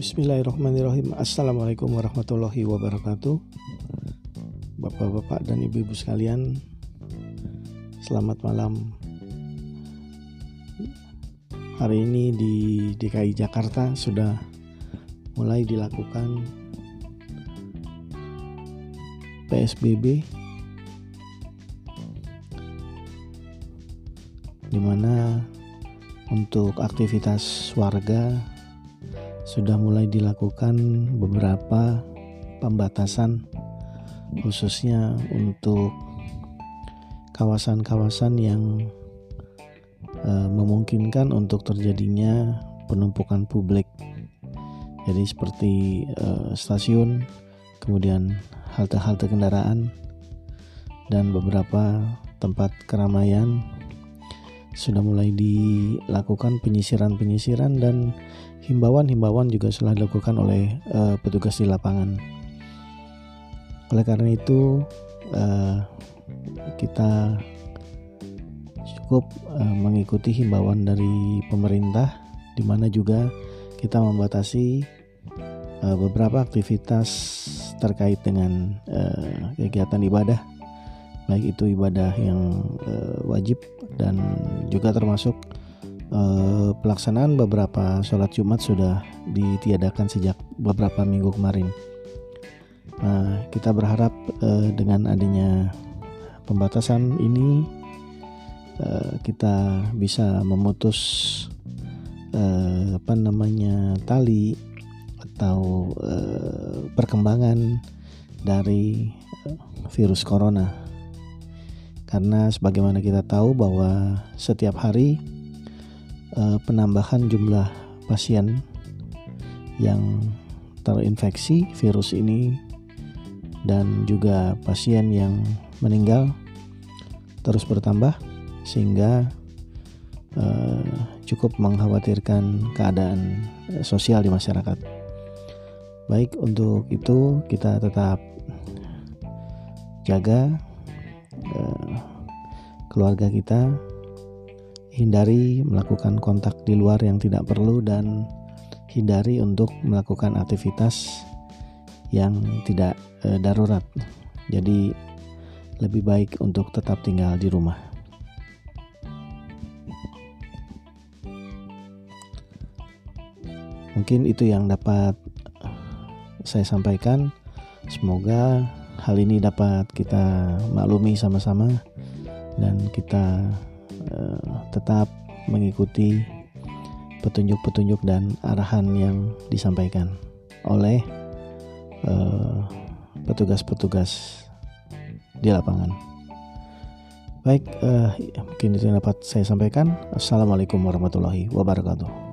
Bismillahirrahmanirrahim. Assalamualaikum warahmatullahi wabarakatuh. Bapak-bapak dan ibu-ibu sekalian Selamat malam. Hari ini di DKI Jakarta sudah mulai dilakukan PSBB di mana untuk aktivitas warga sudah mulai dilakukan beberapa pembatasan khususnya untuk kawasan-kawasan yang e, memungkinkan untuk terjadinya penumpukan publik. Jadi seperti e, stasiun, kemudian halte-halte kendaraan dan beberapa tempat keramaian sudah mulai dilakukan penyisiran-penyisiran dan himbauan-himbauan juga sudah dilakukan oleh uh, petugas di lapangan. Oleh karena itu uh, kita cukup uh, mengikuti himbauan dari pemerintah, di mana juga kita membatasi uh, beberapa aktivitas terkait dengan uh, kegiatan ibadah, baik itu ibadah yang uh, wajib dan juga termasuk uh, pelaksanaan beberapa sholat Jumat sudah ditiadakan sejak beberapa minggu kemarin. Nah, kita berharap uh, dengan adanya pembatasan ini uh, kita bisa memutus uh, apa namanya tali atau uh, perkembangan dari virus corona. Karena sebagaimana kita tahu bahwa setiap hari uh, penambahan jumlah pasien yang terinfeksi virus ini dan juga pasien yang meninggal terus bertambah sehingga uh, cukup mengkhawatirkan keadaan sosial di masyarakat. Baik untuk itu kita tetap jaga keluarga kita hindari melakukan kontak di luar yang tidak perlu dan hindari untuk melakukan aktivitas yang tidak e, darurat. Jadi lebih baik untuk tetap tinggal di rumah. Mungkin itu yang dapat saya sampaikan. Semoga hal ini dapat kita maklumi sama-sama dan kita Eh, tetap mengikuti petunjuk-petunjuk dan arahan yang disampaikan oleh uh, petugas-petugas di lapangan. Baik, uh, mungkin itu yang dapat saya sampaikan. Assalamualaikum warahmatullahi wabarakatuh.